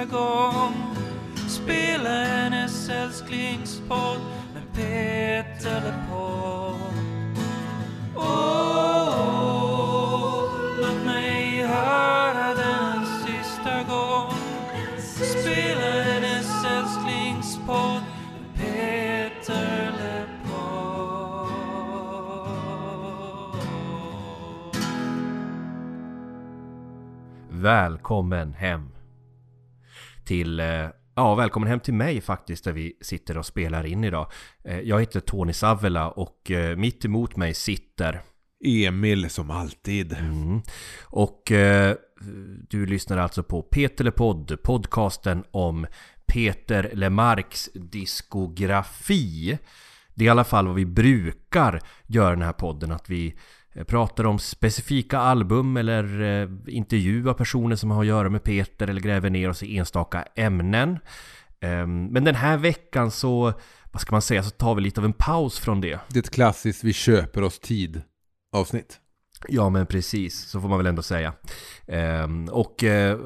sista gång. Spela hennes älsklingspodd med Peter LePaul Åh, oh, låt mig höra den en sista gång. Spela hennes älsklingspodd med Peter LePold Välkommen hem. Till, eh, ja välkommen hem till mig faktiskt där vi sitter och spelar in idag. Eh, Jag heter Tony Savela och eh, mitt emot mig sitter Emil som alltid. Mm. Och eh, du lyssnar alltså på Peter LePodd, podcasten om Peter Lemarks diskografi. Det är i alla fall vad vi brukar göra i den här podden, att vi pratar om specifika album eller eh, intervjuar personer som har att göra med Peter eller gräver ner oss i enstaka ämnen. Ehm, Men den här veckan så, vad ska man säga, så tar vi lite av en paus från det. Det är ett klassiskt vi köper oss tid avsnitt. Ja men precis, så får man väl ändå säga. Ehm, och, eh,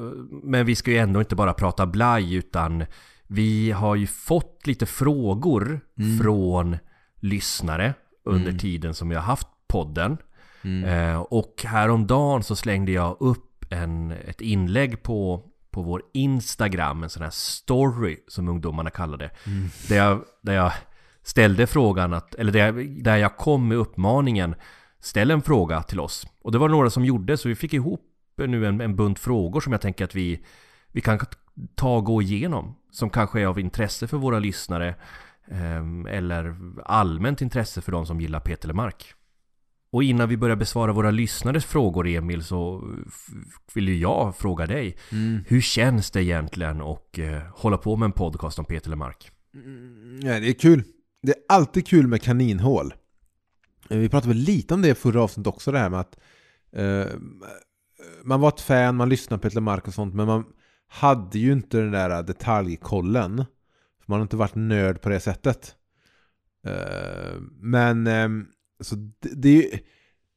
men vi ska ju ändå inte bara prata blaj utan vi har ju fått lite frågor från lyssnare under tiden som vi har haft podden. Eh, och häromdagen så slängde jag upp en, ett inlägg på, på vår Instagram, en sån här story som ungdomarna kallar det. Där, jag, där jag ställde frågan, att, eller där jag, där jag kom med uppmaningen Ställ en fråga till oss. Och det var några som gjorde, så vi fick ihop nu en, en bunt frågor som jag tänker att vi, vi kan ta och gå igenom. Som kanske är av intresse för våra lyssnare. ehm, eller allmänt intresse för de som gillar Peter Lemark. Och innan vi börjar besvara våra lyssnares frågor Emil så f- vill ju jag fråga dig. Hur känns det egentligen att eh, hålla på med en podcast om Peter Lemark? Ja, det är kul. Det är alltid kul med kaninhål. Eh, Vi pratade väl lite om det i förra avsnittet också, det här med att eh, man var ett fan, man lyssnade på Peter Mark och sånt, men man hade ju inte den där detaljkollen. För man har inte varit nörd på det sättet. Eh, men ehm, så det, det, är ju-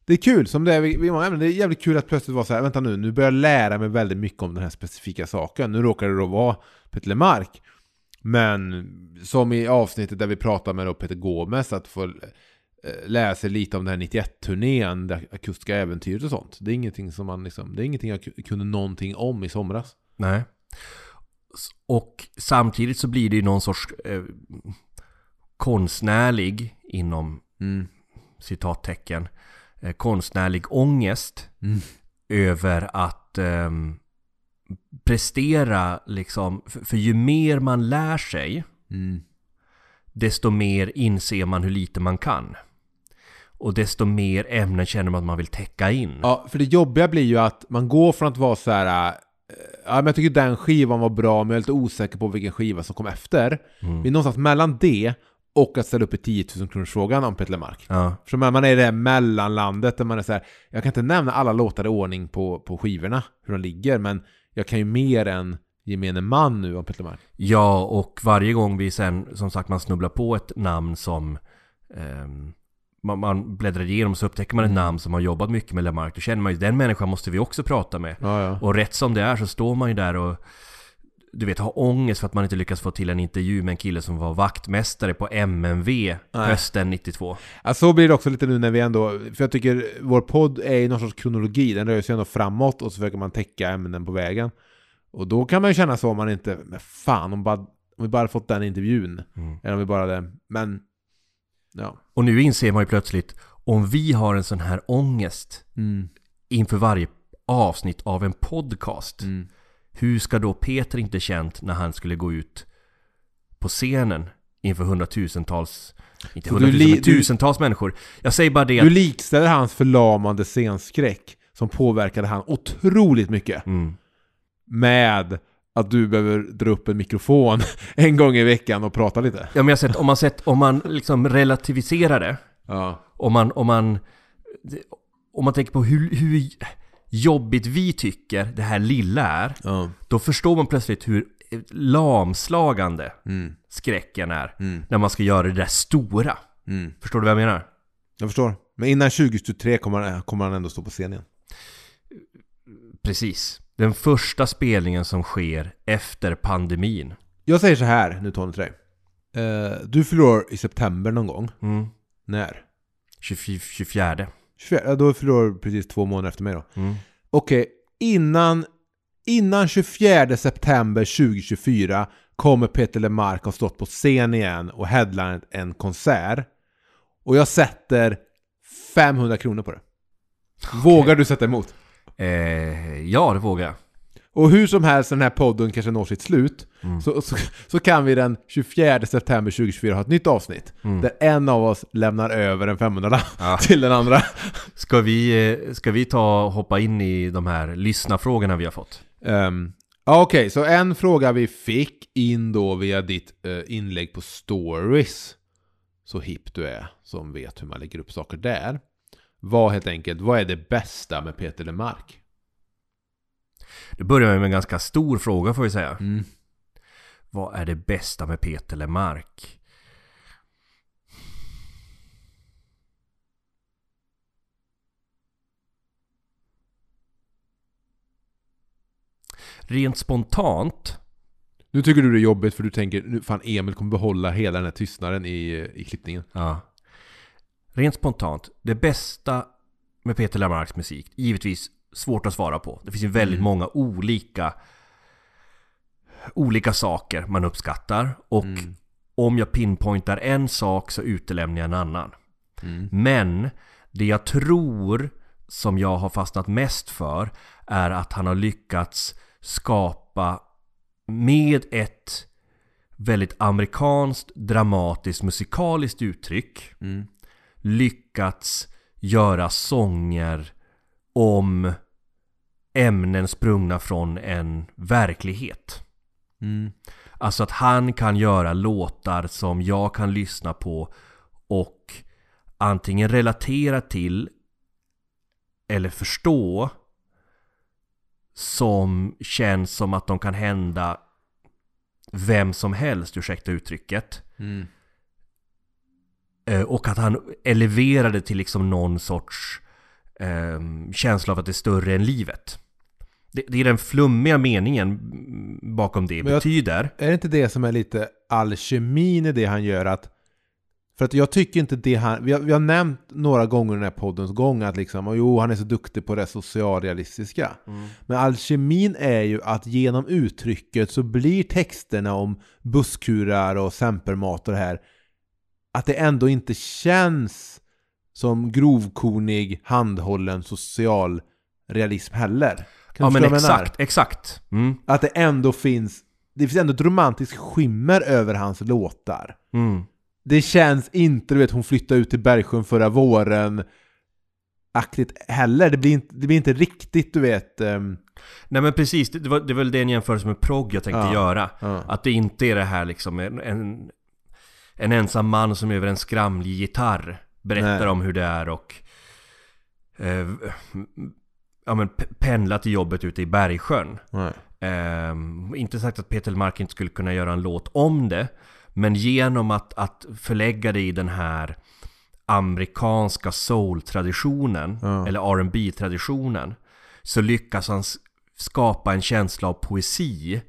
det är kul, som det är vid många ämnen. Det är jävligt kul att plötsligt vara så här, vänta nu, nu börjar jag lära mig väldigt mycket om den här specifika saken. Nu råkar det då vara Peter Lemark. Men som i avsnittet där vi pratar med då Peter Gomes, att få eh, lära sig lite om den här 91-turnén, det akustiska äventyret och sånt. Det är ingenting som man liksom, det är ingenting jag ku- kunde någonting om i somras. Nej. Och samtidigt så blir det ju någon sorts eh, konstnärlig, inom Mm. Citattecken, eh, konstnärlig ångest Mm. över att ehm, prestera liksom, för, för ju mer man lär sig, Mm. desto mer inser man hur lite man kan. Och desto mer ämnen känner man att man vill täcka in. Ja, för det jobbiga blir ju att man går från att vara så här. eh, Ja, men jag tycker den skivan var bra, men jag är lite osäker på vilken skiva som kom efter. Mm. Är någonstans mellan det och att ställa upp i 10 000 kronors frågan om Peter Lemark. Ja, För man är i det här mellanlandet där man är så här, jag kan inte nämna alla låtar i ordning på, på skivorna, hur de ligger, men jag kan ju mer än gemene man nu om Peter Lemark. Ja, och varje gång vi sen, som sagt, man snubblar på ett namn som ehm, man, man bläddrar igenom så upptäcker man ett namn som har jobbat mycket med Lamarck. Då känner man ju, den människan måste vi också prata med. Ja, ja. Och rätt som det är så står man ju där och du vet, har ångest för att man inte lyckas få till en intervju med en kille som var vaktmästare på MNV hösten 92. Ja, så blir det också lite nu när vi ändå, för jag tycker vår podd är i någon sorts kronologi, den rör sig ändå framåt och så försöker man täcka ämnen på vägen. Och då kan man ju känna så om man inte, men fan om, bara, om vi bara fått den intervjun. Mm. Eller om vi bara hade, men, ja. Och nu inser man ju plötsligt, om vi har en sån här ångest Mm. inför varje avsnitt av en podcast. Mm. Hur ska då Peter inte känt när han skulle gå ut på scenen inför hundratusentals, inte du hundratusentals, men tusentals människor. Jag säger bara det Du att... likställer hans förlamande scenskräck, som påverkade han otroligt mycket, Mm, med att du behöver dra upp en mikrofon en gång i veckan och prata lite. ja men jag sett, om man sett, om man liksom relativiserar det, Ja. om man, om man, om man tänker på hur, hur jobbigt vi tycker det här lilla är, Ja. då förstår man plötsligt hur lamslagande Mm. skräcken är Mm. när man ska göra det där stora. Mm. Förstår du vad jag menar? Jag förstår. Men innan 2023 kommer han, kommer han ändå stå på scen igen. Precis. Den första spelningen som sker efter pandemin. Jag säger så här nu Tony till dig. Eh, du förlorar i september någon gång. Mm. När? 24. 24. 24, ja, då förlorar du precis två månader efter mig då. Mm. Okej, innan, innan 24 september 2024 kommer Peter LeMarc ha stått på scen igen och headlinat en konsert. Och jag sätter 500 kronor på det. Vågar du sätta emot? Eh, ja, det vågar jag. Och hur som helst, den här podden kanske når sitt slut, Mm. så, så, så kan vi den 24 september 2024 ha ett nytt avsnitt. Mm. Där en av oss lämnar över en 500 Ja. till den andra. Ska vi, eh, ska vi ta hoppa in i de här lyssnarfrågorna vi har fått? Um, Okej, så en fråga vi fick in då via ditt eh, inlägg på stories. Så hipp du är som vet hur man lägger upp saker där. Var helt enkelt, vad är det bästa med Peter LeMarc? Det börjar med en ganska stor fråga får vi säga. Mm. Vad är det bästa med Peter LeMarc? Rent spontant Nu tycker du det är jobbigt för du tänker, nu fan Emil kommer behålla hela den här tystnaden i, i klippningen. Ja. Rent spontant, det bästa med Peter Lemarks musik, givetvis svårt att svara på. Det finns ju väldigt Mm. många olika olika saker man uppskattar och Mm. om jag pinpointar en sak så utelämnar jag en annan. Mm. Men det jag tror som jag har fastnat mest för är att han har lyckats skapa med ett väldigt amerikanskt, dramatiskt, musikaliskt uttryck Mm. lyckats göra sånger om ämnen sprungna från en verklighet. Mm. Alltså att han kan göra låtar som jag kan lyssna på och antingen relatera till eller förstå som känns som att de kan hända vem som helst, ursäkta uttrycket. Mm. Eh, Och att han eleverade till liksom någon sorts eh, känsla av att det är större än livet. Det, det är den flummiga meningen mm, bakom det Men jag- betyder. Är det inte det som är lite alkemin i det han gör? Att, för att jag tycker inte det han... Vi har, vi har nämnt några gånger i den här poddens gång att liksom, "Åh, jo, han är så duktig på det socialrealistiska. Men alkemin är ju att genom uttrycket så blir texterna om busskurar och sempermat och det här att det ändå inte känns som grovkornig, handhållen socialrealism heller. Kan Ja men exakt, exakt. Mm, Att det ändå finns Det finns ändå ett romantiskt skimmer över hans låtar mm. Det känns inte, du vet, hon flyttade ut till Bergsjön förra våren Aktigt heller, det blir inte, det blir inte riktigt, du vet ehm, Nej men precis, det det var, det var väl den jämförelse med progg jag tänkte Ja. göra. ja. Att det inte är det här liksom en, en, en ensam man som över en skramlig gitarr berättar Nej. om hur det är och eh, ja, men pendla till jobbet ute i Bergsjön. Ehm, inte sagt att Peter Mark inte skulle kunna göra en låt om det. Men genom att, att förlägga det i den här amerikanska soul-traditionen, Ja. eller rb traditionen så lyckas han skapa en känsla av poesi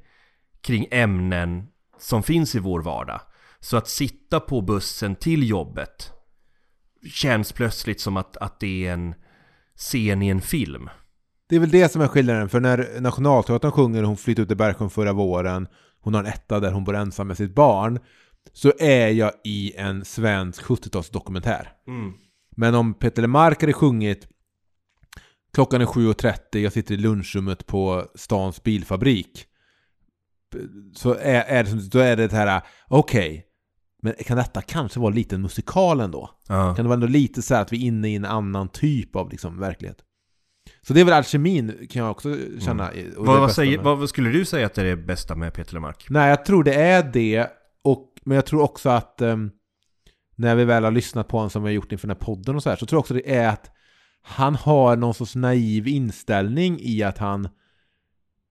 kring ämnen som finns i vår vardag. Så att sitta på bussen till jobbet känns plötsligt som att, att det är en scen i en film. Det är väl det som är skillnaden, för när Nationalteatern sjunger Hon flyttade ut till Bergsjön förra våren Hon har en etta där hon bor ensam med sitt barn Så är jag i en svensk 70-talsdokumentär Men om Peter LeMarc hade sjungit Klockan är 7.30, jag sitter i lunchrummet på stans bilfabrik Så är, är, det, då är det det här, okej Men kan detta kanske vara lite en musikal ändå? Ja. Kan det vara ändå lite så här att vi är inne i en annan typ av liksom, verklighet? Så det är väl alkemin kan jag också känna. Mm. Vad, vad, säger, vad, skulle du säga att det är det bästa med Peter Lemark? Nej, jag tror det är det. Och, men jag tror också att ehm, när vi väl har lyssnat på honom som vi har gjort inför den här podden och så här, så tror jag också det är att han har någon sorts naiv inställning i att han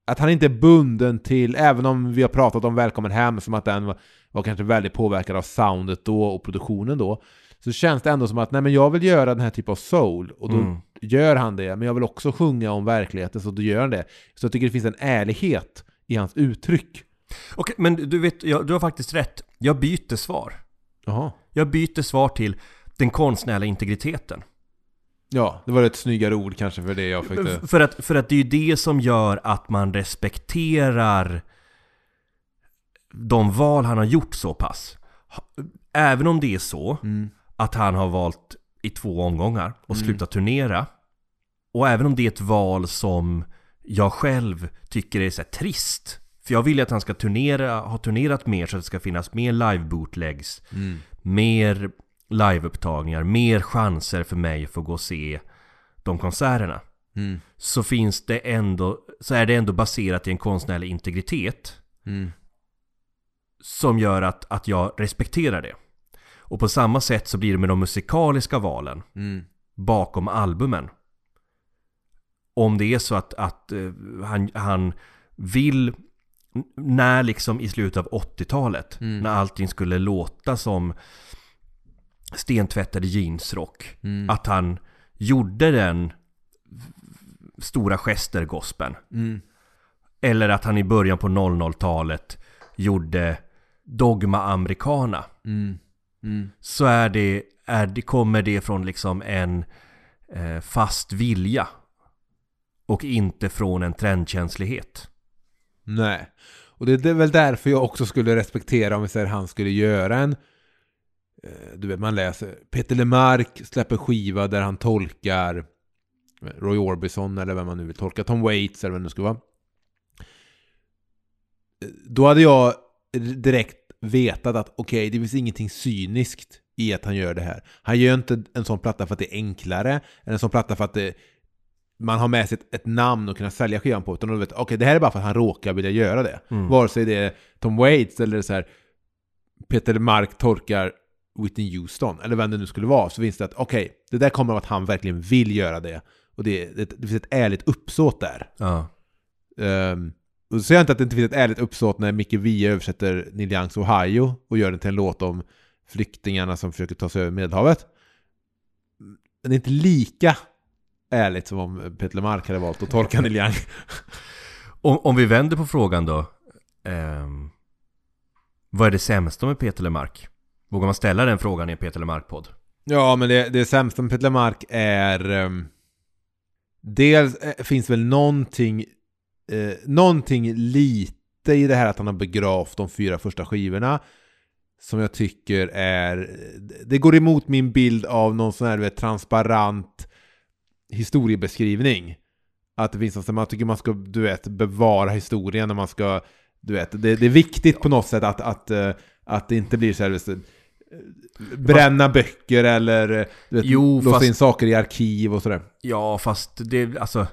att han inte är bunden till, även om vi har pratat om Välkommen Hem som att den var, var kanske väldigt påverkad av soundet då och produktionen då, så känns det ändå som att nej men jag vill göra den här typen av soul och då Mm. gör han det. Men jag vill också sjunga om verkligheten så då gör han det. Så jag tycker det finns en ärlighet i hans uttryck. Okej, men du vet, jag, du har faktiskt rätt. Jag byter svar. Jaha. Jag byter svar till den konstnärliga integriteten. Ja, det var ett snyggare ord kanske för det jag fick. För att, för att det är ju det som gör att man respekterar de val han har gjort så pass. Även om det är så Mm. att han har valt i två omgångar och Mm. slutat turnera. Och även om det är ett val som jag själv tycker är så trist. För jag vill ju att han ska turnera, ha turnerat mer så att det ska finnas mer live bootlegs. Mm. Mer liveupptagningar, mer chanser för mig att få gå och se de konserterna. Mm. Så finns det ändå, så är det ändå baserat i en konstnärlig integritet. Mm. Som gör att, att jag respekterar det. Och på samma sätt så blir det med de musikaliska valen Mm. bakom albumen. Om det är så att, att eh, han, han vill, när liksom i slutet av 80-talet, Mm. när allting skulle låta som stentvättade jeansrock, Mm. att han gjorde den stora gester gospeln. Mm. Eller att han i början på 00-talet gjorde Dogma Americana. Mm. Mm. Så är det, är det, kommer det från liksom en eh, fast vilja. Och inte från en trendkänslighet. Nej. Och det är väl därför jag också skulle respektera om vi säger han skulle göra en eh, du vet man läser Peter Lemark släpper skiva där han tolkar Roy Orbison eller vem man nu vill tolka Tom Waits eller vem det nu ska vara. Eh, Då hade jag direkt vetat att okej, det finns ingenting cyniskt i att han gör det här. Han gör inte en sån platta för att det är enklare, eller en sån platta för att det, man har med sig ett, ett namn och kunna sälja skivan på, utan du vet, okej, det här är bara för att han råkar vilja göra det. Mm. Vare sig det är Tom Waits eller så här Peter Mark torkar Whitney Houston, eller vem det nu skulle vara, så finns det att okej, det där kommer av att han verkligen vill göra det. Och det, det, det finns ett ärligt uppsåt där. Ja. Um, och så säger jag inte att det inte finns ett ärligt uppsåt när Micke Wiehe översätter Neil Youngs Ohio och gör den till en låt om flyktingarna som försöker ta sig över Medelhavet. Men det är inte lika ärligt som om Peter Lemark hade valt att tolka Neil Young. Om, om vi vänder på frågan då. ehm, vad är det sämsta med Peter Lemark? Vågar man ställa den frågan i en Peter Lemark-podd? Ja, men det, det sämsta med Peter Lemark är... Dels eh, finns väl någonting... Eh, någonting lite i det här att han har begravt de fyra första skivorna. Som jag tycker är... Det går emot min bild av någon sån här vet, transparent historiebeskrivning. Att det finns något man tycker man ska, du vet, bevara historien när man ska... Du vet, det, det är viktigt på något sätt att, att, eh, att det inte blir så här... du, bränna böcker eller eh, du vet, Jo, låsa fast- in saker i arkiv och sådär. Ja, fast det, alltså...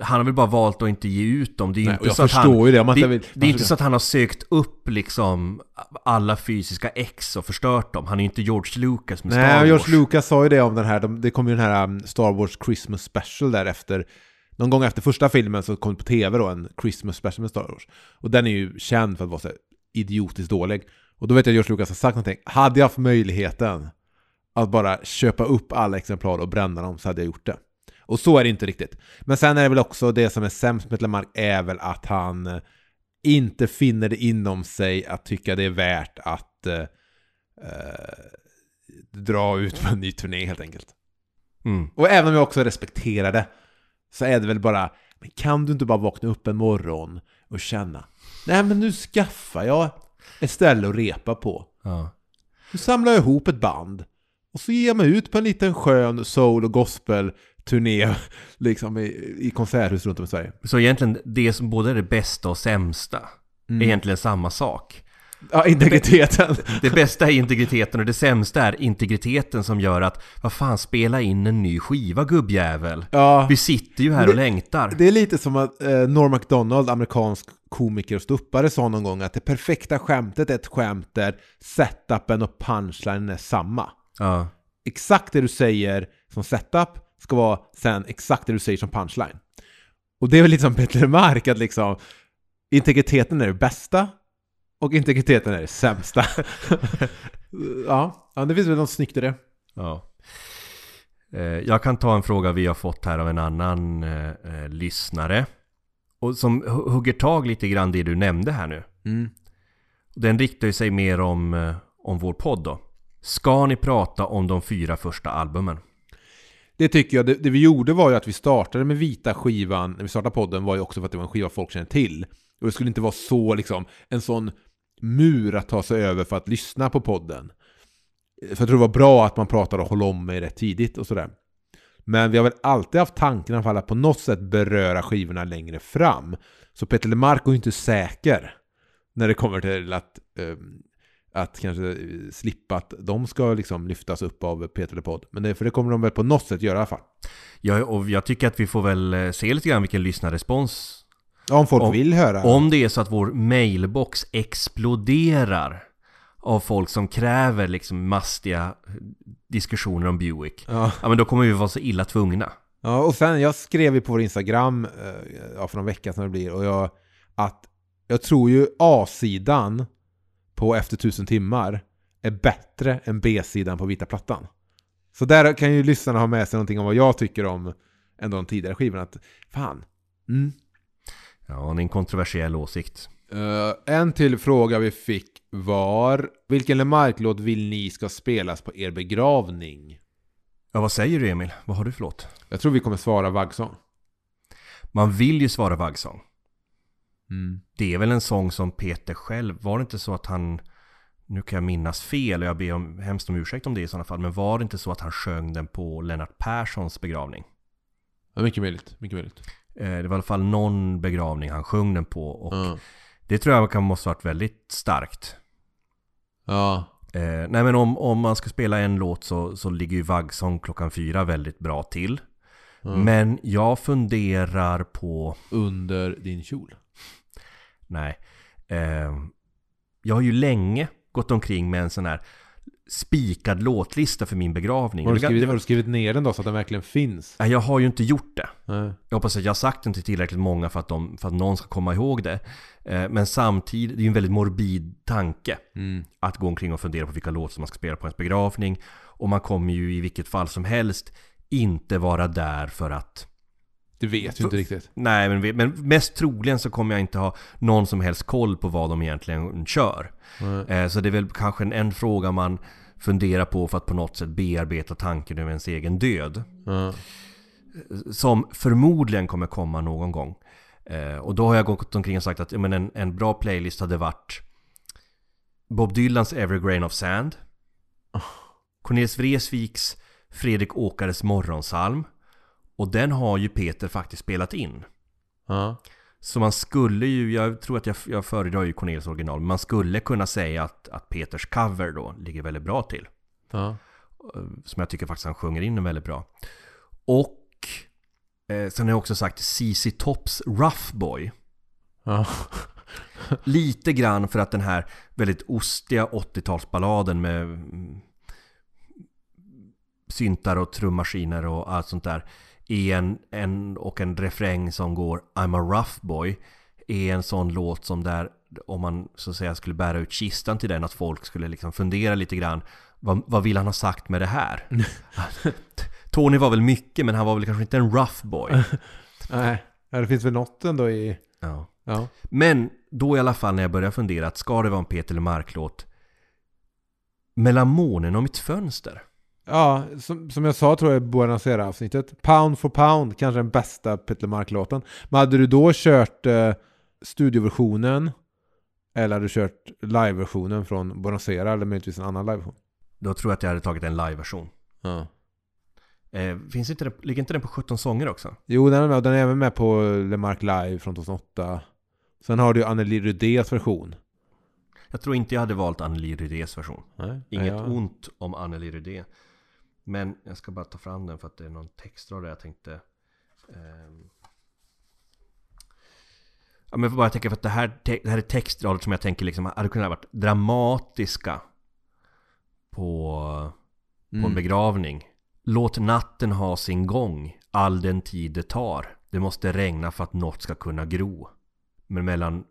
Han har väl bara valt att inte ge ut dem. Det är ju Nej, inte så att han, ju det, om man det, inte vill- det är inte så att han har sökt upp liksom alla fysiska ex och förstört dem. Han är ju inte George Lucas med Star Nej, Wars. George Lucas sa ju det om den här, de, det kom ju den här um, Star Wars Christmas Special där efter någon gång efter första filmen så kom det på tv då en Christmas Special med Star Wars. Och den är ju känd för att vara så idiotiskt dålig. Och då vet jag att George Lucas har sagt någonting. Hade jag haft möjligheten att bara köpa upp alla exemplar och bränna dem så hade jag gjort det. Och så är det inte riktigt. Men sen är det väl också det som är sämst med Lemark är väl att han eh, inte finner det inom sig att tycka det är värt att eh, eh, dra ut på en ny turné helt enkelt. Mm. Och även om jag också respekterar det så är det väl bara, men kan du inte bara vakna upp en morgon och känna Nej men nu skaffar jag ett ställe att repa på. Ja. Nu samlar jag ihop ett band och så ger jag mig ut på en liten skön soul och gospel turné liksom i, i konserthus runt om i Sverige. Så egentligen det som både är det bästa och sämsta Mm. är egentligen samma sak. Ja, integriteten. Det bästa är integriteten och det sämsta är integriteten som gör att vad fan spela in en ny skiva gubbjävel. Ja, Vi sitter ju här Det- och längtar. det är lite som att eh, Norm MacDonald, amerikansk komiker och ståuppare, sa någon gång att det perfekta skämtet är ett skämt där setupen och punchlinen är samma. Ja. exakt det du säger som setup ska vara sen exakt det du säger som punchline. Och det är väl lite som Peter Mark att liksom integriteten är det bästa och integriteten är det sämsta. ja, ja, det finns väl något snyggt i det. Ja. Eh, Jag kan ta en fråga vi har fått här av en annan eh, eh, lyssnare. Och som hu- hugger tag lite grann det du nämnde här nu. Mm. Den riktar ju sig mer om, eh, om vår podd då. Ska ni prata om de fyra första albumen? Det tycker jag. Det, det vi gjorde var ju att vi startade med vita skivan, när vi startade podden, var ju också för att det var en skiva folk känner till. Och det skulle inte vara så liksom, en sån mur att ta sig över för att lyssna på podden. För jag tror det var bra att man pratade och höll om mig rätt tidigt och sådär. Men vi har väl alltid haft tanken i alla fall att på något sätt beröra skivorna längre fram. Så Peter LeMarco är ju inte säker när det kommer till att, eh, att kanske slippa att de ska liksom lyftas upp av Peter LePod. Men det, för det kommer de väl på något sätt göra i alla fall. Ja, och jag tycker att vi får väl eh, se lite grann vilken lyssnarrespons. Ja, om folk Om- vill höra. Om det är så att vår mailbox exploderar av folk som kräver liksom mastiga diskussioner om Buick. Ja. Ja men då kommer vi vara så illa tvungna. ja, och sen jag skrev ju på vår Instagram eh, ja, för någon vecka sedan det blir och jag att jag tror ju A-sidan på Efter tusen timmar är bättre än B-sidan på Vita plattan. Så där kan ju lyssnarna ha med sig någonting om vad jag tycker om ändå de tidigare skivorna. Att, fan. Mm. Ja, det är en kontroversiell åsikt. Eh, en till fråga vi fick var Vilken LeMarc-låt vill ni ska spelas på er begravning? Ja, vad säger du Emil? Vad har du för låt? Jag tror vi kommer svara Vaggsång. Man vill ju svara vaggsång. Mm. Det är väl en sång som Peter själv, var det inte så att han nu kan jag minnas fel och jag ber om, hemskt om ursäkt om det i sådana fall. Men var det inte så att han sjöng den på Lennart Perssons begravning? Ja, mycket möjligt. Mycket möjligt. Eh, Det var i alla fall någon begravning han sjöng den på. Och Ja. det tror jag kan måste varit väldigt starkt. Ja. Eh, nej men om, om man ska spela en låt så, så ligger ju Vaggsång klockan fyra väldigt bra till. Ja. Men jag funderar på... Under din kjol. Nej. Eh, jag har ju länge gått omkring med en sån här spikad låtlista för min begravning. Har du, skrivit, har du skrivit ner den då så att den verkligen finns? Nej, jag har ju inte gjort det. Nej. Jag hoppas att jag har sagt den till tillräckligt många för att, de, för att någon ska komma ihåg det. Eh, men samtidigt, det är ju en väldigt morbid tanke Mm. att gå omkring och fundera på vilka låtar som man ska spela på ens begravning. Och man kommer ju i vilket fall som helst inte vara där för att Det vet vi inte riktigt. Nej, men, men mest troligen så kommer jag inte ha någon som helst koll på vad de egentligen kör. Eh, Så det är väl kanske en, en fråga man funderar på för att på något sätt bearbeta tanken över ens egen död. Ja. Som förmodligen kommer komma någon gång. Eh, Och då har jag gått omkring och sagt att men en, en bra playlist hade varit Bob Dylans Every Grain of Sand. Cornelis Vreeswijks Fredrik Åkares morgonsalm. Och den har ju Peter faktiskt spelat in. Ja. Så man skulle ju, jag tror att jag, jag föredrar ju Cornelis original, men man skulle kunna säga att, att Peters cover då ligger väldigt bra till. Ja. Eh, Som jag tycker faktiskt han sjunger in väldigt bra. Och eh, sen har jag också sagt CC Tops Rough Boy. Ja. Lite grann för att den här väldigt ostiga 80-talsballaden med mm, syntar och trummaskiner och allt sånt där är en, en, och en refräng som går I'm a rough boy är en sån låt som där om man så att säga skulle bära ut kistan till den att folk skulle liksom fundera lite grann vad, vad vill han ha sagt med det här? Tony var väl mycket men han var väl kanske inte en rough boy. Nej. Det finns väl något ändå i... Ja. Ja. Men då i alla fall när jag började fundera att ska det vara en Peter LeMarc-låt Mellan månen och mitt fönster? Ja, som, som jag sa tror jag i Buenos Aires-avsnittet. Pound for pound, kanske den bästa Peter Mark-låten. Men hade du då kört eh, studioversionen eller hade du kört live-versionen från Buenos Aires eller möjligtvis en annan live-version? Då tror jag att jag hade tagit en live-version. Ja. Eh, finns inte den, ligger inte den på 17 sånger också? Jo, den är med den är även med på LeMarc Live från 2008. Sen har du Anneli Rudés version. Jag tror inte jag hade valt Anneli Rydés version. Nej, Inget ja. ont om Anneli Rydé. Men jag ska bara ta fram den för att det är någon textrad där jag tänkte... ehm, Ja men jag får bara tänka för att det här, det här är textrader som jag tänker liksom hade kunnat varit dramatiska på, på en Mm. begravning. Låt natten ha sin gång, all den tid det tar. Det måste regna för att något ska kunna gro. Men mellan,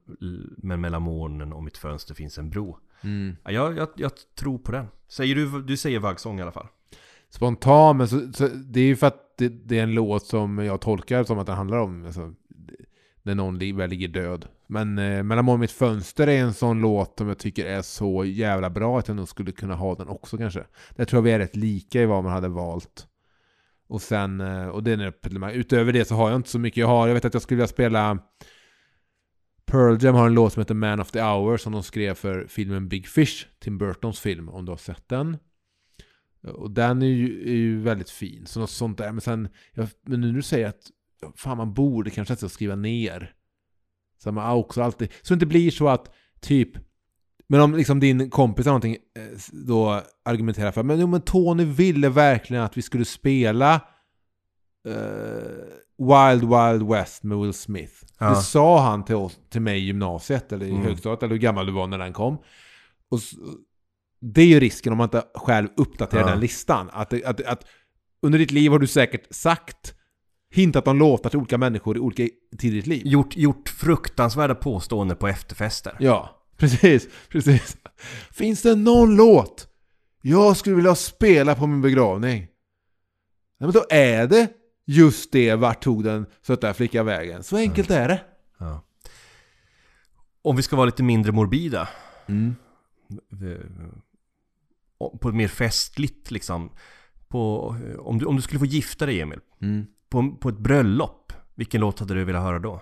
men mellan månen och mitt fönster finns en bro. Mm. Ja, jag, jag, jag tror på den. Säger du, du säger vaggsång i alla fall? Spontan, men så, så, det är ju för att det, det är en låt som jag tolkar som att den handlar om alltså, när någon väl ligger död. Men eh, Mellan mål mitt fönster är en sån låt som jag tycker är så jävla bra att jag nog skulle kunna ha den också kanske. Där tror jag vi är rätt lika i vad man hade valt. Och sen, eh, och det är Peter Utöver det så har jag inte så mycket. Jag har, jag vet att jag skulle vilja spela Pearl Jam har en låt som heter Man of the Hour som de skrev för filmen Big Fish, Tim Burtons film, om du har sett den. Och den är ju, är ju väldigt fin, så något sånt där. Men sen, jag, men nu när du säger att fan man borde kanske och skriva ner. Så man också alltid, så det inte blir så att typ men om liksom din kompis eller någonting eh, då argumenterar för men, jo, men Tony ville verkligen att vi skulle spela eh, Wild Wild West med Will Smith. Ja. Det sa han till, oss, till mig i gymnasiet eller i Mm. högstadiet eller hur gammal du var när den kom. Och det är ju risken om man inte själv uppdaterar Ja. den listan. Att, att, att under ditt liv har du säkert sagt, hintat om låtar till olika människor i olika tider i ditt liv. Gjort, gjort fruktansvärda påståenden på efterfester. Ja, precis, precis. Finns det någon låt jag skulle vilja spela på min begravning? Nej, men då är det just det, vart tog den söta flicka vägen? Så enkelt är det. Ja. Om vi ska vara lite mindre morbida. Mm. Eh, På ett mer festligt liksom. På, om, du, om du skulle få gifta dig Emil. Mm. På, på ett bröllop. Vilken låt hade du velat höra då?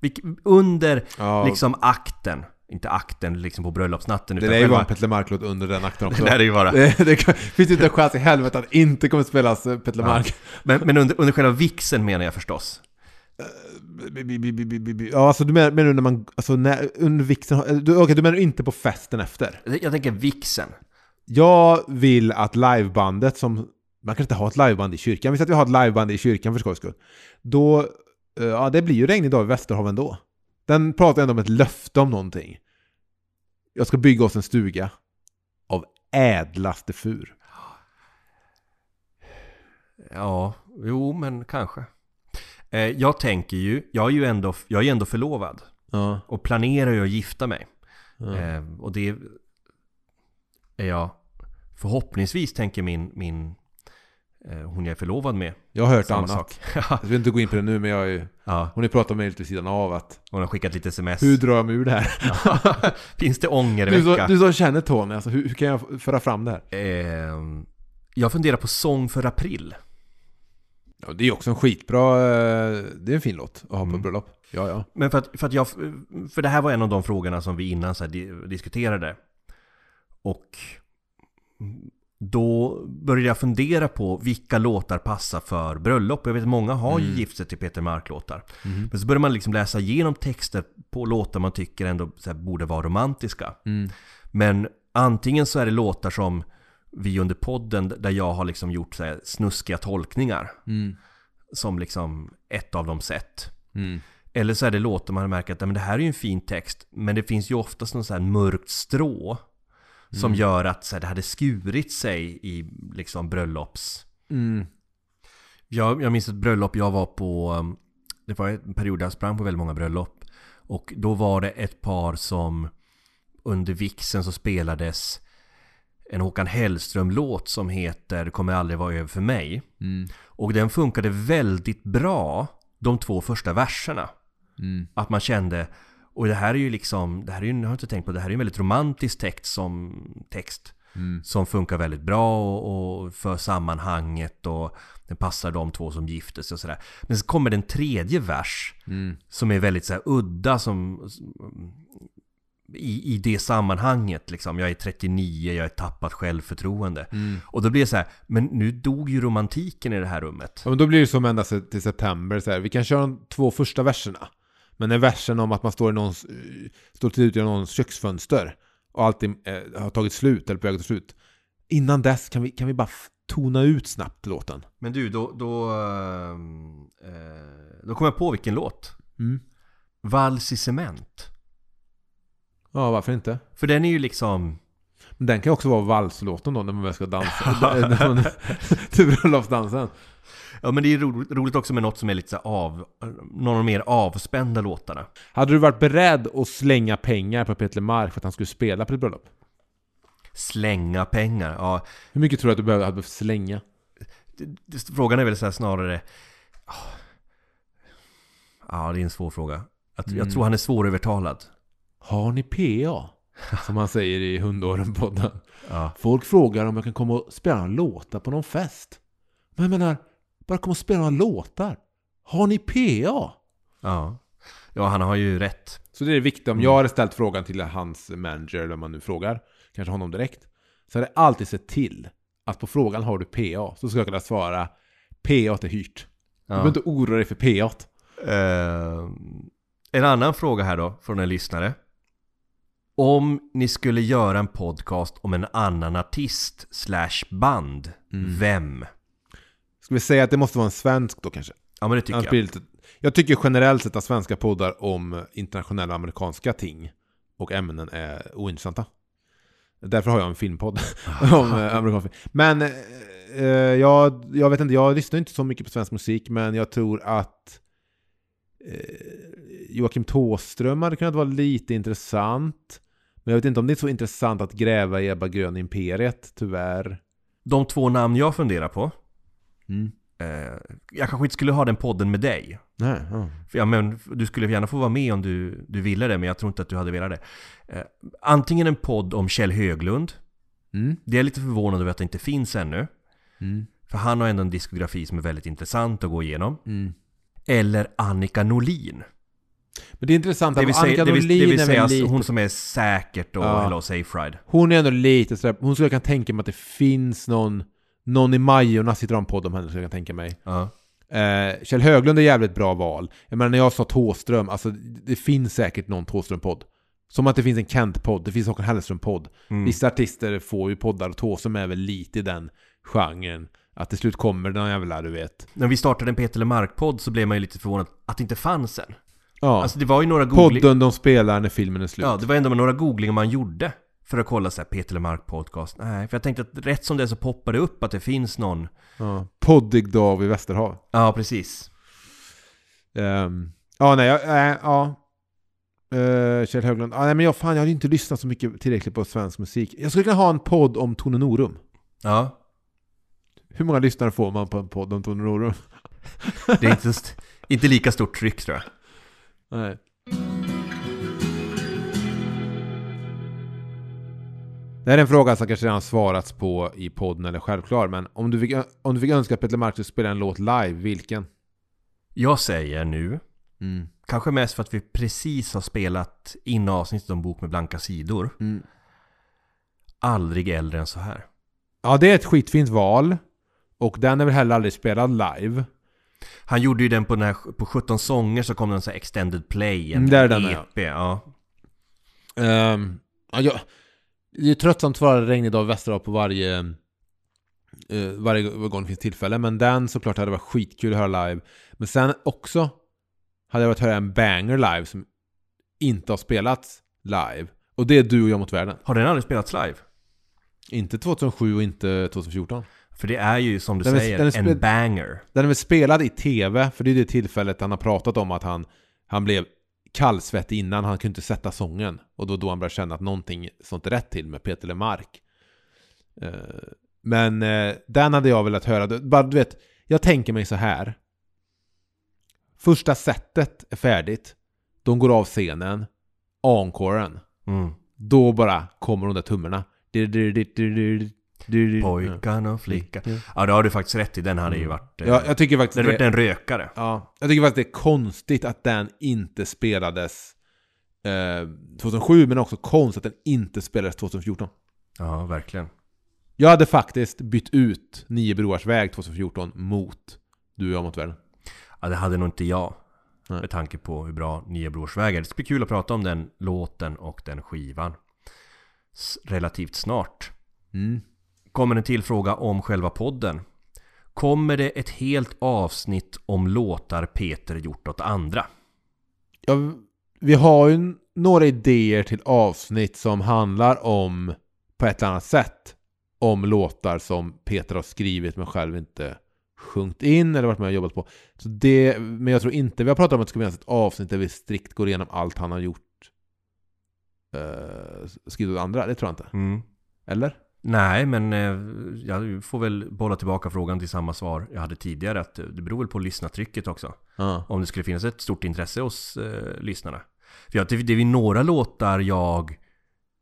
Vilk, under Ja, liksom akten. Inte akten liksom på bröllopsnatten. det lär ju vara en Petter Mark-låt under den akten också. Det det ju vara. Det, det finns ju inte en chans i helvete att inte kommer spelas eh, Petter Ja. Mark. Men, men under, under själva vixen menar jag förstås. Bi- Ja, alltså du menar, menar du när man, alltså när, under vixen, eh, du, okej, du menar inte på festen efter? Jag tänker vixen. Jag vill att livebandet som... Man kan inte ha ett liveband i kyrkan. Vi säger att vi har ett liveband i kyrkan för skojs skull. Då... eh, Ja, det blir ju regnig dag i Västerhaven då. Den pratar ändå om ett löfte om någonting. Jag ska bygga oss en stuga. Av ädlaste fur. Ja, jo men kanske. Eh, jag tänker ju, jag är ju ändå, jag är ändå förlovad. Ja. Och planerar ju att gifta mig. ja. Eh, och det är jag förhoppningsvis tänker min, min eh, hon jag är förlovad med. Jag har hört Samma annat. sak. Jag vill inte gå in på det nu, men jag är ja, Hon har pratat med mig lite vid sidan av att... hon har skickat lite sms. Hur drar jag mig ur det här? Finns det ångervecka? du som känner Tony, alltså, hur, hur kan jag föra fram det här? Eh, jag funderar på sång för april. Ja, det är också en skitbra... eh, Det är en fin låt att ha på Mm. bröllop. Ja, ja. Men för att, för att jag, för det här var en av de frågorna som vi innan så diskuterade. Och då började jag fundera på vilka låtar passar för bröllop. Jag vet att många har ju Mm. gift sig till Peter Mark-låtar. Mhm. Men så börjar man liksom läsa igenom texter på låtar man tycker ändå så borde vara romantiska. Mm. Men antingen så är det låtar som vi under podden där jag har liksom gjort så här snuskiga tolkningar. Mm. Som liksom ett av dem sett. Mm. Eller så är det låtar man märker att "Ja, men det här är ju en fin text Men det finns ju oftast någon sån här mörkt strå Som Mm. gör att så här, det hade skurit sig i liksom bröllops Mm. jag, jag minns ett bröllop jag var på um, Det var en period där jag sprang på väldigt många bröllop Och då var det ett par som Under vixen så spelades En Håkan Hellström-låt som heter kommer aldrig vara över för mig Mm. Och den funkade väldigt bra De två första verserna Mm. Att man kände Och det här är ju liksom Det här är ju, jag har inte tänkt på Det här är ju en väldigt romantisk text som Text Mm. Som funkar väldigt bra och, och för sammanhanget och Den passar de två som gifter sig och sådär Men så kommer den tredje vers Mm. Som är väldigt så här udda som i, I det sammanhanget liksom Jag är 39, jag är tappat självförtroende Mm. Och då blir det så här Men nu dog ju romantiken i det här rummet Ja, men då blir det som ända till september. Så här. Vi kan köra de två första verserna. Men när versen om att man står i någons, eh, står till ut i någons köksfönster och allting eh, har tagit slut eller på väg att ta slut. Innan dess kan vi, kan vi bara tona ut snabbt låten. Men du, då, då, ehm, eh, då kom jag på vilken låt. Mm. Vals i cement. Ja, varför inte? För den är ju liksom... Men den kan ju också vara valslåten då när man väl ska dansa. Till bröllopsdansen. Ja men det är roligt, roligt också med något som är lite så av... Någon av de mer avspända låtarna. Hade du varit beredd att slänga pengar på Peter Mark för att han skulle spela på ditt bröllop? Slänga pengar. Ja, Hur mycket tror du att du behöver, hade behövt slänga? frågan är väl så snarare... ah. Ja, det är en svår fråga. Jag, jag Mm. tror han är svårövertalad. Har ni PA? Som han säger i Hundåren-podden. Ja. Folk frågar om jag kan komma och spela några låtar på någon fest. Men jag menar, bara komma och spela några låtar. Har ni PA? Ja. ja, han har ju rätt. Så det är viktigt. Om jag hade ställt frågan till hans manager, eller vad man nu frågar, kanske honom direkt, så hade jag alltid sett till att på frågan har du PA, så ska jag kunna svara PA är hyrt. Du behöver inte oroa dig för PA. Eh, en annan fråga här då, från en lyssnare. Om ni skulle göra en podcast om en annan artist slash band, Mm. vem? Ska vi säga att det måste vara en svensk då kanske? Ja men det tycker jag. lite... Jag tycker generellt sett att svenska poddar om internationella amerikanska ting och ämnen är ointressanta. Därför har jag en filmpodd om eh, amerikansk film. Men eh, eh, jag, jag vet inte, jag lyssnar inte så mycket på svensk musik, men jag tror att eh, Joakim Tåström hade kunnat vara lite intressant. Men jag vet inte om det är så intressant att gräva i Ebba Grön Imperiet, tyvärr. De två namn jag funderar på. Mm. Eh, jag kanske inte skulle ha den podden med dig. Nej, ja. För, ja, men, du skulle gärna få vara med om du, du ville det, men jag tror inte att du hade velat det. Eh, antingen en podd om Kjell Höglund. Mm. Det är lite förvånad över att det inte finns ännu. Mm. För han har ändå en diskografi som är väldigt intressant att gå igenom. Mm. Eller Annika Norlin. Men det är intressant Det att vill Annika säga, det vill, Norlin det vill är säga väl lite... hon som är säkert och Ja. Hello Safe Ride. Hon är ändå lite sådär, hon skulle jag kan tänka mig att det finns någon, någon i Majorna sitter podd om henne skulle jag kan tänka mig. Ja. Eh, Kjell Höglund är jävligt bra val. Jag menar när jag sa Tåström, alltså det finns säkert någon Tåström-podd. Som att det finns en Kent-podd, det finns Håkan Hellström-podd. Mm. Vissa artister får ju poddar och Tåström är väl lite i den genren. Att till slut kommer den jävla, du vet. När vi startade en Peter Lemark-podd så blev man ju lite förvånad att det inte fanns en. Ja, Alltså det var ju några googlingar. podden de spelar när filmen är slut. Ja, det var ändå några googlingar man gjorde. För att kolla så här, Peter Lemark podcast. Nej, för jag tänkte att rätt som det är så poppar det upp att det finns någon. Ja. Poddig Dav i Västerhav. Ja, precis. Ehm, ja, nej, äh, ja. Uh, Kjell Höglund. Ah, nej, men jag, fan, jag hade inte lyssnat så mycket tillräckligt på svensk musik. Jag skulle kunna ha en podd om Tone Norum. Ja, Hur många lyssnare får man på en podd om Tone Norum? det är inte, inte lika stort tryck tror jag. Nej. Det här är en fråga som kanske redan svarats på i podden eller självklar, men om du fick, om du fick önska att Peter Mark skulle spela en låt live, vilken? Jag säger nu, Mm. kanske mest för att vi precis har spelat in avsnittet om Bok med blanka sidor. Mm. Aldrig äldre än så här. Ja, det är ett skitfint val. Och den är väl heller aldrig spelad live. Han gjorde ju den på den här, på 17 sånger så kom den så här extended play, en Mm, där är den, ja. EP, ja. Um, ja, jag, det är tröttsamt för varje regnig dag i Västerhav på varje, eh, varje gång det finns tillfälle. Men den såklart hade varit skitkul att höra live. Men sen också hade det varit höra en banger live som inte har spelats live. Och det är Du och jag mot världen. Har den aldrig spelats live? Inte 2007 och inte 2014. För det är ju som du Den säger, är en banger. Den är väl spelad i TV, för det är det tillfället han har pratat om att han, han blev kallsvettig innan, han kunde inte sätta sången. Och då då han började känna att någonting sånt är rätt till med Peter Lemark. Eh, Men eh, den hade jag velat höra. Bara, du vet, jag tänker mig så här. Första setet är färdigt. De går av scenen. Encoren. Mm. Då bara kommer de där trummorna. Pojkarna och flickan. Ja, det har du faktiskt rätt i. Den hade ju varit... Ja, jag tycker faktiskt det hade varit en rökare. ja, jag tycker faktiskt det är konstigt att den inte spelades eh, 2007, men också konstigt att den inte spelades 2014. Ja, verkligen. Jag hade faktiskt bytt ut Nio Broars väg 2014 mot Du och jag mot världen. Ja, det hade nog inte jag. Nej. Med tanke på hur bra Nya Brorsväg är. Det ska bli kul att prata om den låten och den skivan. S- relativt snart. Mm. Kommer en till fråga om själva podden. Kommer det ett helt avsnitt om låtar Peter gjort åt andra? Ja, vi har ju några idéer till avsnitt som handlar om, på ett eller annat sätt, om låtar som Peter har skrivit men själv inte sjungit in eller varit med och jobbat på. Så det, men jag tror inte vi har pratat om att det ska finnas ett avsnitt där vi strikt går igenom allt han har gjort. Uh, skrivit åt andra, det tror jag inte. Mm. Eller? Nej, men eh, jag får väl bolla tillbaka frågan till samma svar jag hade tidigare. Att det beror väl på lyssnartrycket också. Ja. Om det skulle finnas ett stort intresse hos eh, lyssnarna. För jag, det, det är några låtar jag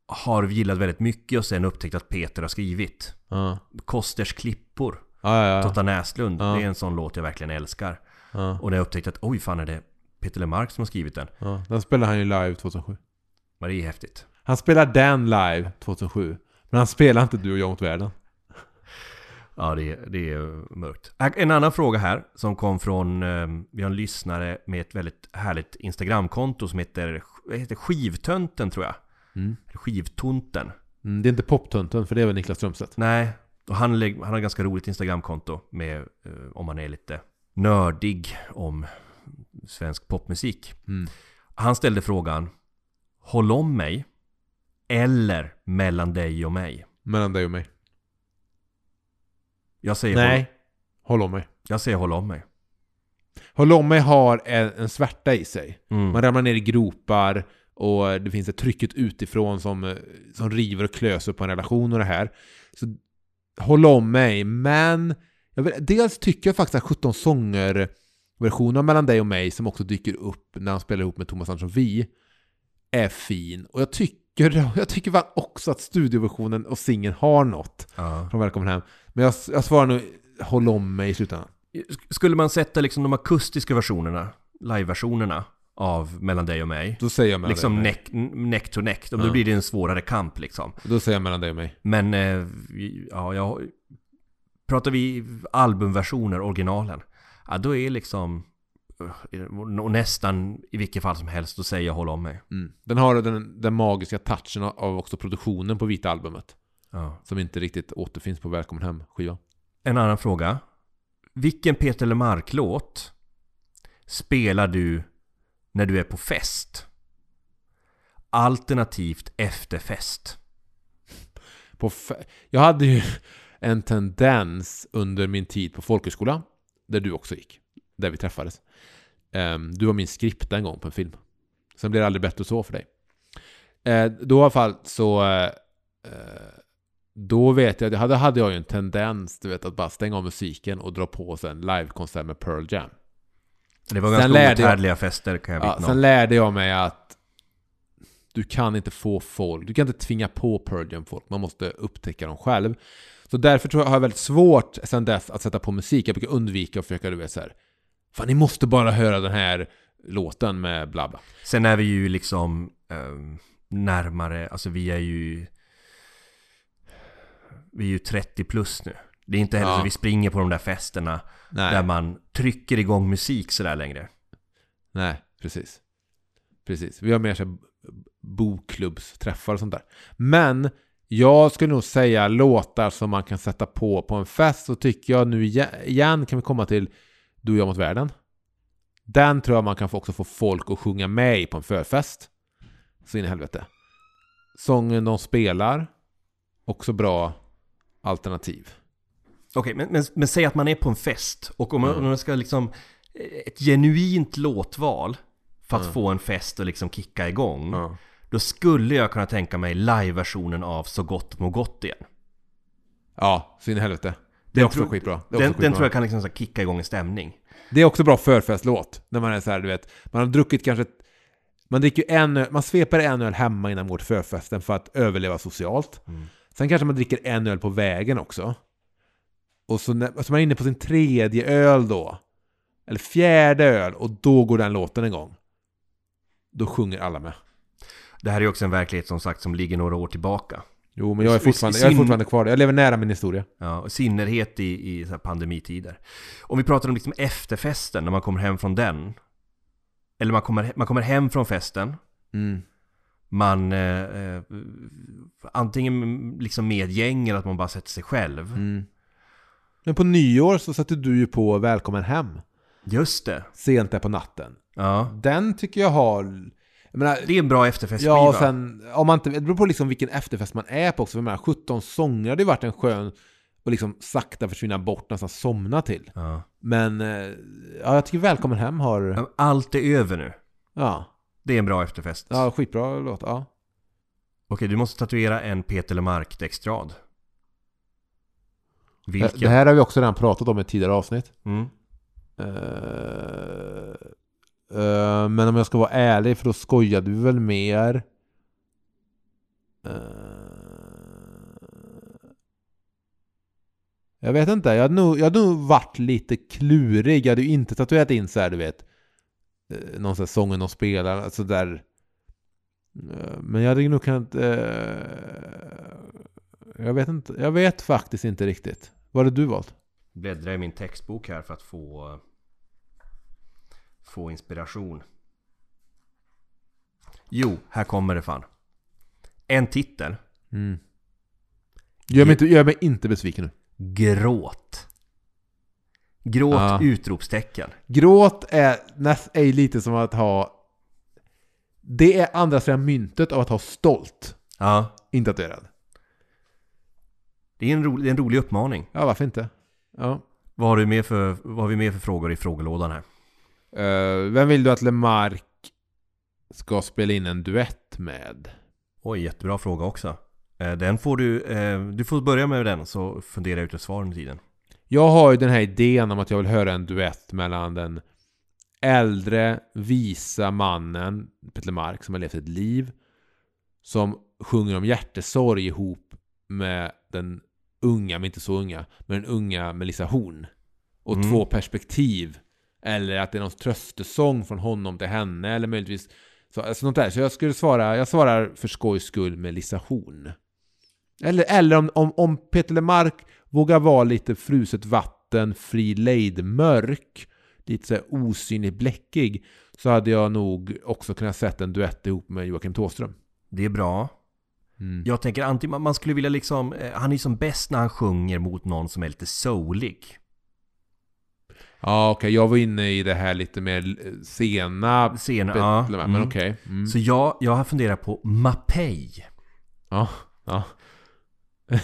har gillat väldigt mycket och sen upptäckt att Peter har skrivit. Ja. Kosters klippor, Ja, ja, Totta Näslund. Det är en sån låt jag verkligen älskar. Och när jag upptäckte att oj fan är det Peter Lemark som har skrivit den. Den spelade han ju live 2007. Men det är häftigt. Han spelar den live 2007. Men han spelar inte Du och jag mot världen. Ja, det, är- det är mörkt. En annan fråga här som kom från, eh, vi har en lyssnare med ett väldigt härligt Instagramkonto som heter, heter Skivtönten tror jag. Mm. Skivtonten. Mm, det är inte Poptunten, för det är väl Niklas Strömstedt. Nej, och han, han har ett ganska roligt Instagramkonto med, eh, om man är lite nördig om svensk popmusik. Mm. Han ställde frågan Håll om mig eller mellan dig och mig? Mellan dig och mig. Jag säger, Nej. Håll om mig. Håll, jag säger håll om mig. Håll om mig har en, en svärta i sig. Mm. Man ramlar ner i gropar och det finns ett trycket utifrån som, eh, som river och klöser på en relation och det här. Så håll om mig, men vet, dels tycker jag faktiskt att 17 sånger versionen Mellan dig och mig som också dyker upp när han spelar ihop med Thomas Andersson Vi är fin. Och jag tycker, jag tycker också att studioversionen och singeln har något Ja. från Välkommen Hem. Men jag, jag svarar nu håll om mig i slutändan. Skulle man sätta liksom de akustiska versionerna, live-versionerna av Mellan dig och mig, Då säger jag mellan liksom dig och mig. neck, neck to neck, då Ja. blir det en svårare kamp liksom. Då säger jag mellan dig och mig. Men, eh, ja, jag... Pratar vi albumversioner, originalen, ja då är liksom... eh, Och nästan i vilket fall som helst, säger jag håll om mig. Mm. Den har den, den magiska touchen av- av också produktionen på vita albumet. Ja. Som inte riktigt återfinns på Välkommen Hem-skivan. En annan fråga. Vilken Peter Lemark-låt spelar du när du är på fest? Alternativt efter fest. På fe- jag hade ju en tendens under min tid på folkhögskola, där du också gick, där vi träffades. Ehm, du var min skripta en gång på en film. Sen blev det aldrig bättre så för dig. Eh, då i alla fall så... eh, eh, då vet jag, hade, hade jag ju en tendens du vet, att bara stänga av musiken och dra på sig en livekonsert med Pearl Jam. Det var Sen ganska outhärdliga fester kan jag Ja, vittna sen om. lärde jag mig att du kan inte få folk, du kan inte tvinga på Pearl Jam folk, man måste upptäcka dem själv. Så därför tror jag har jag väldigt svårt sen dess att sätta på musik. Jag brukar undvika att försöka, du vet så här. Fan, ni måste bara höra den här låten med bla bla. Sen är vi ju liksom ehm, närmare, alltså vi är ju... Vi är ju 30 plus nu. Det är inte heller Ja. så vi springer på de där festerna Nej, där man trycker igång musik sådär längre. nej, precis. Precis. Vi har mer så här bokklubbsträffar och sånt där. Men jag skulle nog säga låtar som man kan sätta på på en fest. Så tycker jag nu igen- igen kan vi komma till Du och jag mot världen. Den tror jag man kan också få folk att sjunga med i på en förfest. Så in i helvete. Sången de spelar. Också bra alternativ. Okej, men, men, men säg att man är på en fest och om man, Mm. om man ska liksom ett genuint låtval för att Mm. få en fest att liksom kicka igång. Ja. Då skulle jag kunna tänka mig live-versionen av Så gott må gott igen. Ja, så in i helvete. Det är också tror- skitbra. Det är Den, också den skitbra. tror jag kan liksom så kicka igång en stämning. Det är också bra förfestlåt. När man är så här, du vet, man har druckit kanske... Man dricker en öl, man sveper en öl hemma innan man går till förfesten för att överleva socialt. Mm. Sen kanske man dricker en öl på vägen också. Och så, när, så man är inne på sin tredje öl då. Eller fjärde öl och då går den låten igång. Då sjunger alla med. Det här är också en verklighet som sagt som ligger några år tillbaka. Jo, men jag är fortfarande, jag är fortfarande kvar. Jag lever nära min historia. Ja, och i synnerhet i, i så pandemitider. Om vi pratar om liksom efterfesten, när man kommer hem från den. Eller man kommer, man kommer hem från festen. Mm. Man eh, eh, antingen liksom med gäng eller att man bara sätter sig själv. Mm. Men på nyår så satte du ju på Välkommen hem. Just det. Sent där på natten. Ja. Den tycker jag har... Menar, Det är en bra efterfestskiva. Ja, och sen, om man inte, det beror på liksom vilken efterfest man är på också. För menar, 17 sånger hade ju varit en skön och liksom sakta försvinna bort, nästan somna till. Ja. Men eh, ja, jag tycker Välkommen hem har... Allt är över nu. Ja, Det är en bra efterfest. ja skitbra låt. Ja. Okej, du måste tatuera en Peter Lemark-textrad. Det, Vilken? det här har vi också redan pratat om i ett tidigare avsnitt. Mm. Eh, Uh, men om jag ska vara ärlig, för då skojade vi väl mer. Uh, jag vet inte, jag hade, nog, jag hade nog varit lite klurig. Jag hade ju inte tatuerat in så här, du vet. Uh, Någon sån här sången och spelar, alltså där. Men jag hade nog kunnat... Jag vet inte, jag vet faktiskt inte riktigt. Vad hade du valt? Bläddra i min textbok här för att få Få inspiration Jo, här kommer det fan En titel Mm. Gör, mig inte, gör mig inte besviken nu. Gråt Gråt Ja. utropstecken Gråt är, näst, är lite som att ha... Det är andra sidan myntet av att ha stolt. Ja Inte tatuerad. Det är en rolig, det är en rolig uppmaning Ja, varför inte? Ja. vad har, du med för, vad har vi med för frågor i frågelådan här? Eh, vem vill du att Lemark ska spela in en duett med? Oj, jättebra fråga också Eh, Den får du, eh, du får börja med den så funderar jag ut ett svar under tiden Jag har ju den här idén om att jag vill höra en duett mellan den äldre, visa mannen Peter Lemark som har levt ett liv som sjunger om hjärtesorg ihop med den unga, men inte så unga, men den unga Melissa Horn. Och Mm. två perspektiv. Eller att det är någon tröstesång från honom till henne, eller möjligtvis så, alltså något där. Så jag skulle svara, jag svarar för skojs skull Melissa Horn. Eller, eller om, om, om Peter Lemark vågar vara lite fruset vatten, fri lejd, mörk, lite så här osynligt bläckig, så hade jag nog också kunnat sätta en duett ihop med Joakim Thåström. Det är bra Mm. Jag tänker antingen man- man skulle vilja liksom eh, Han är ju som bäst när han sjunger mot någon som är lite soulig Ja, okej. Jag var inne i det här lite mer sena... Peter ja, Lemark, mm. Men okej. Mm. Så jag, jag har funderat på Mapei Ja, ja.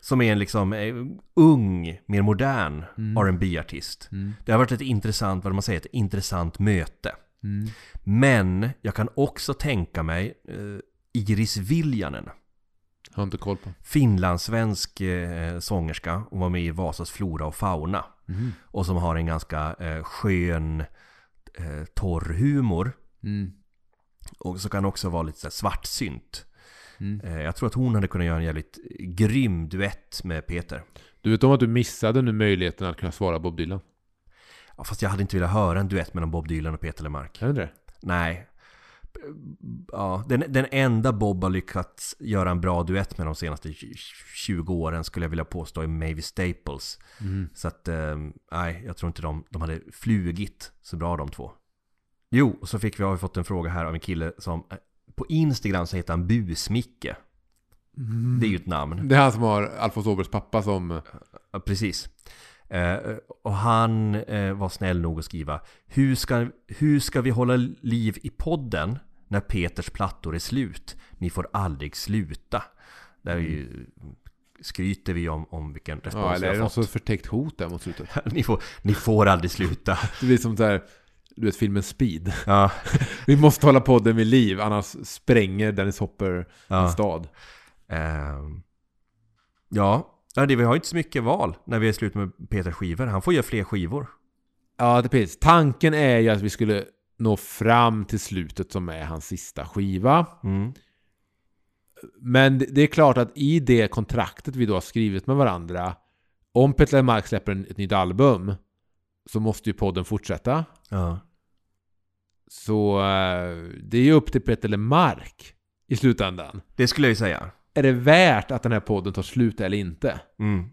Som är en liksom eh, ung, mer modern Mm. rb artist Mm. Det har varit ett intressant, vad man säger, ett intressant möte Mm. Men jag kan också tänka mig eh, Iris Viljanen Har inte koll på. Finlandssvensk eh, sångerska Hon var med i Vasas flora och fauna Mm. Och som har en ganska eh, skön eh, torr humor Mm. Och så kan också vara lite så här svartsynt Mm. eh, Jag tror att hon hade kunnat göra en jävligt grym duett med Peter Du vet om att du missade nu möjligheten att kunna svara Bob Dylan? ja, Fast jag hade inte velat höra en duett mellan Bob Dylan och Peter Lemark Är det det? Nej Ja, den, den enda Bob har lyckats göra en bra duett med de senaste tj- 20 åren skulle jag vilja påstå är Mavis Staples Mm. Så att, eh, nej, jag tror inte de, de hade flugit så bra de två. Jo, och så fick vi, har vi fått en fråga här av en kille som eh, på Instagram så heter han Busmicke. Det är ju ett namn. Det är han som har Alfons Åbergs pappa som... Ja, precis. Eh, och han eh, var snäll nog att skriva hur ska, hur ska vi hålla liv i podden när Peters plattor är slut? Ni får aldrig sluta. Där är ju, skryter vi om, om vilken respons Ja, eller vi är det har något fått. förtäckt hot där mot slutet? ni, får, ni får aldrig sluta. Det blir som här, du vet filmen Speed. Ja, Vi måste hålla podden vid liv, annars spränger Dennis Hopper Ja. en stad. Ehm, ja, ja, det, vi har ju inte så mycket val när vi är slut med Peters skivor. Han får göra fler skivor. Ja, det precis. Tanken är ju att vi skulle nå fram till slutet som är hans sista skiva. Mm. Men det- är klart att i det kontraktet vi då har skrivit med varandra, om Peter Lemark släpper en- ett nytt album, så måste ju podden fortsätta. Ja. Så eh, det är ju upp till Peter Lemark i slutändan. Det skulle jag ju säga. Är det värt att den här podden tar slut eller inte? Mm.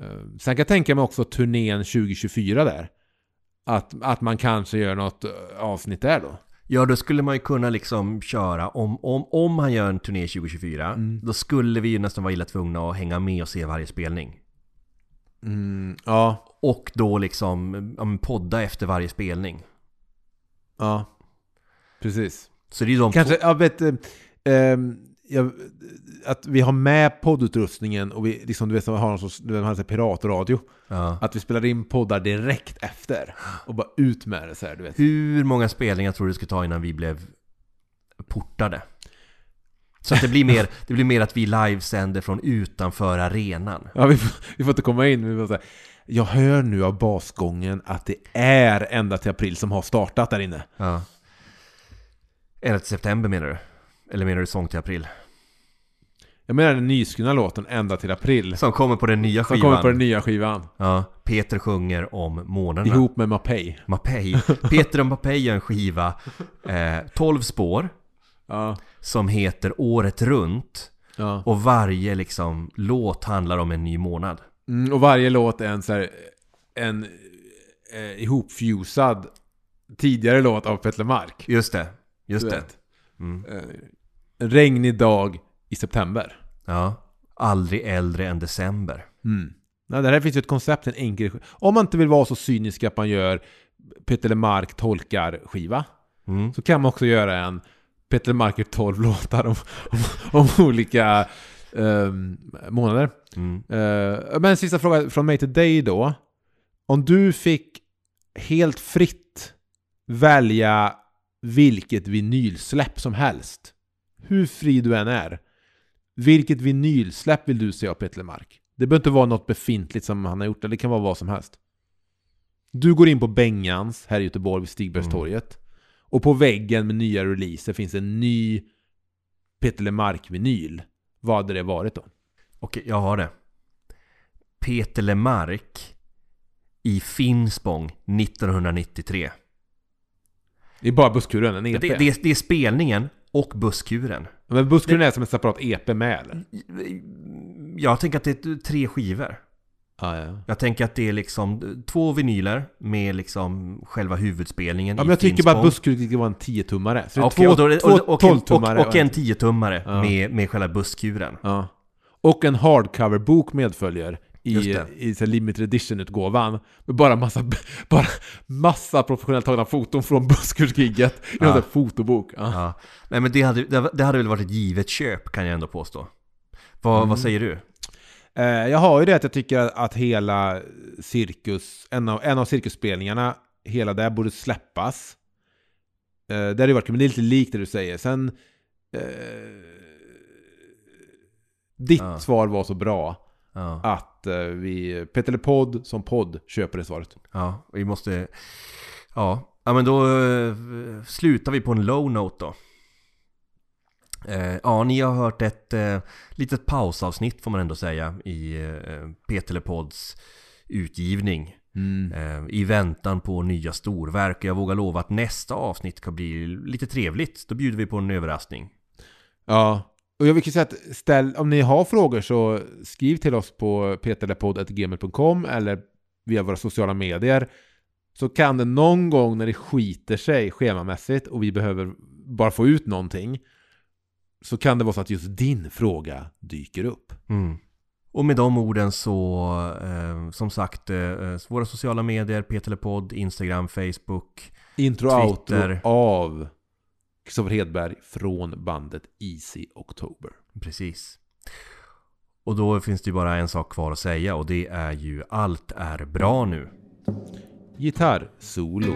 Eh, Sen kan jag tänka mig också turnén 2024 där. Att, att man kanske gör något eh, avsnitt där då. Ja, då skulle man ju kunna liksom köra, om, om, om han gör en turné 2024, Mm. då skulle vi ju nästan vara illa tvungna att hänga med och se varje spelning. Mm, ja, Och då liksom ja, podda efter varje spelning. ja. Precis. Så det är ju de Kanske, två... jag vet, eh, jag, att vi har med poddutrustningen och vi liksom, du vet, har någon sorts, du vet, man piratradio. Ja. Att vi spelar in poddar direkt efter. Och bara ut med det så här, du vet. Hur många spelningar tror du det skulle ta innan vi blev portade? Så att det blir mer, det blir mer att vi livesänder från utanför arenan. Ja, vi, får, vi får inte komma in. Vi får säga, jag hör nu av basgången att det är ända till april som har startat där inne. Ja. Ända till september menar du? Eller menar du sång till april? Jag menar den nyskrivna låten ända till april. Som kommer på den nya Som skivan. kommer på den nya skivan. Ja, Peter sjunger om månaderna. Ihop med Mapei. Mapei. Peter och Mapei gör en skiva, eh, 12 spår, Ja. som heter Året runt. ja. Och varje liksom låt handlar om en ny månad. Mm, och varje låt är en så här, en eh, ihopfusad tidigare låt av Petter Mark. Just det, just det. Mm. Regnig dag i september. Ja. Aldrig äldre än december. Mm. Ja, det här finns ju ett koncept, en enkel Om man inte vill vara så cynisk att man gör Peter Mark tolkar skiva Mm. Så kan man också göra en Peter Marker 12 låtar om, om, om olika ehm, månader. Mm. Eh, men en sista fråga från mig till dig då. Om du fick helt fritt välja vilket vinylsläpp som helst. Hur fri du än är. Vilket vinylsläpp vill du se av Peter Mark? Det behöver inte vara något befintligt som han har gjort, det kan vara vad som helst. Du går in på Bengans här i Göteborg vid Stigbergstorget. Och på väggen med nya releaser finns en ny Peter Lemark-vinyl. Vad hade det varit då? Okej, jag har det. Peter Lemark i Finspång 1993. Det är bara busskuren, en Det, EP. det, det är spelningen och busskuren. Men busskuren är som ett separat EP med eller? Jag tänker att det är tre skivor. Ja, ja. Jag tänker att det är liksom två vinyler med liksom själva huvudspelningen Ja, men jag tycker bara att busskuren ska vara en 10-tummare. Så det är Okej, två, och, det- två och, och, en- 12-tummare. och, och en 10-tummare Ja. med, med själva busskuren. Ja. Och en hardcover-bok medföljer i, i så limited edition-utgåvan. Med bara massa, bara massa professionellt tagna foton från busskursgigget i en Ja. här fotobok. Ja. Ja. Nej men det hade, det, hade väl varit ett givet köp kan jag ändå påstå. Vad, Mm. vad säger du? Eh, jag har ju det att jag tycker att hela cirkus, en av, en av cirkusspelningarna, hela det borde släppas. Eh, det hade ju varit kul, men det är lite likt det du säger. Sen... Eh, ditt svar var så bra Ja, att eh, vi, Peter Podd som podd köper det svaret. ja vi måste... Ja, ja men då eh, slutar vi på en low note då. Eh, ja, ni har hört ett eh, litet pausavsnitt får man ändå säga i eh, Petelepods utgivning. Eh, I väntan på nya storverk. Jag vågar lova att nästa avsnitt kan bli lite trevligt. Då bjuder vi på en överraskning. Ja, och jag vill säga att ställ, om ni har frågor så skriv till oss på peterlepodd.gmail.com eller via våra sociala medier. Så kan det någon gång när det skiter sig schemamässigt och vi behöver bara få ut någonting så kan det vara så att just din fråga dyker upp. Mm. Och med de orden så, eh, som sagt, eh, våra sociala medier, Petelepodd, Instagram, Facebook. Intro Twitter. outro av Kristoffer Hedberg från bandet Easy October. Precis. Och då finns det ju bara en sak kvar att säga och det är ju allt är bra nu. Gitarr solo.